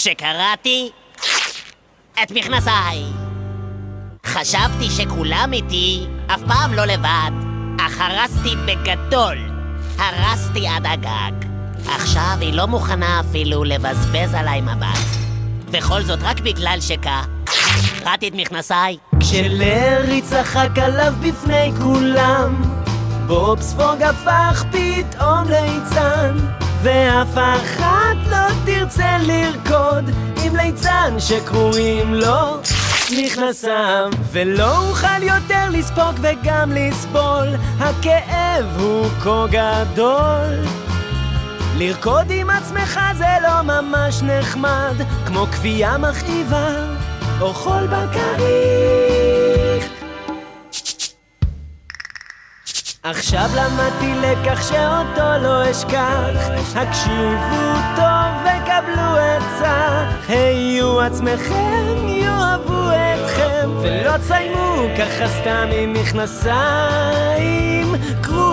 כשקראתי את מכנסיי. חשבתי שכולם איתי, אף פעם לא לבד, אך הרסתי בגדול. הרסתי עד הגג. עכשיו היא לא מוכנה אפילו לבזבז עליי מבט. וכל זאת רק בגלל שכה. קראתי את מכנסיי. כשלארי צחק עליו בפני כולם, בוב ספוג הפך פתאום ליצן, ואף תרצה לרקוד עם ליצן שקרויים לו מכנסיו, ולא אוכל יותר לספוג וגם לסבול, הכאב הוא כה גדול. לרקוד עם עצמך זה לא ממש נחמד, כמו כפייה מכאיבה, או חול בכריך. עכשיו למדתי לקח שאותו לא אשכח, הקשיבו טוב עצמכם, יאהבו אתכם, ולא תסיימו ככה סתם עם מכנסיים. קרו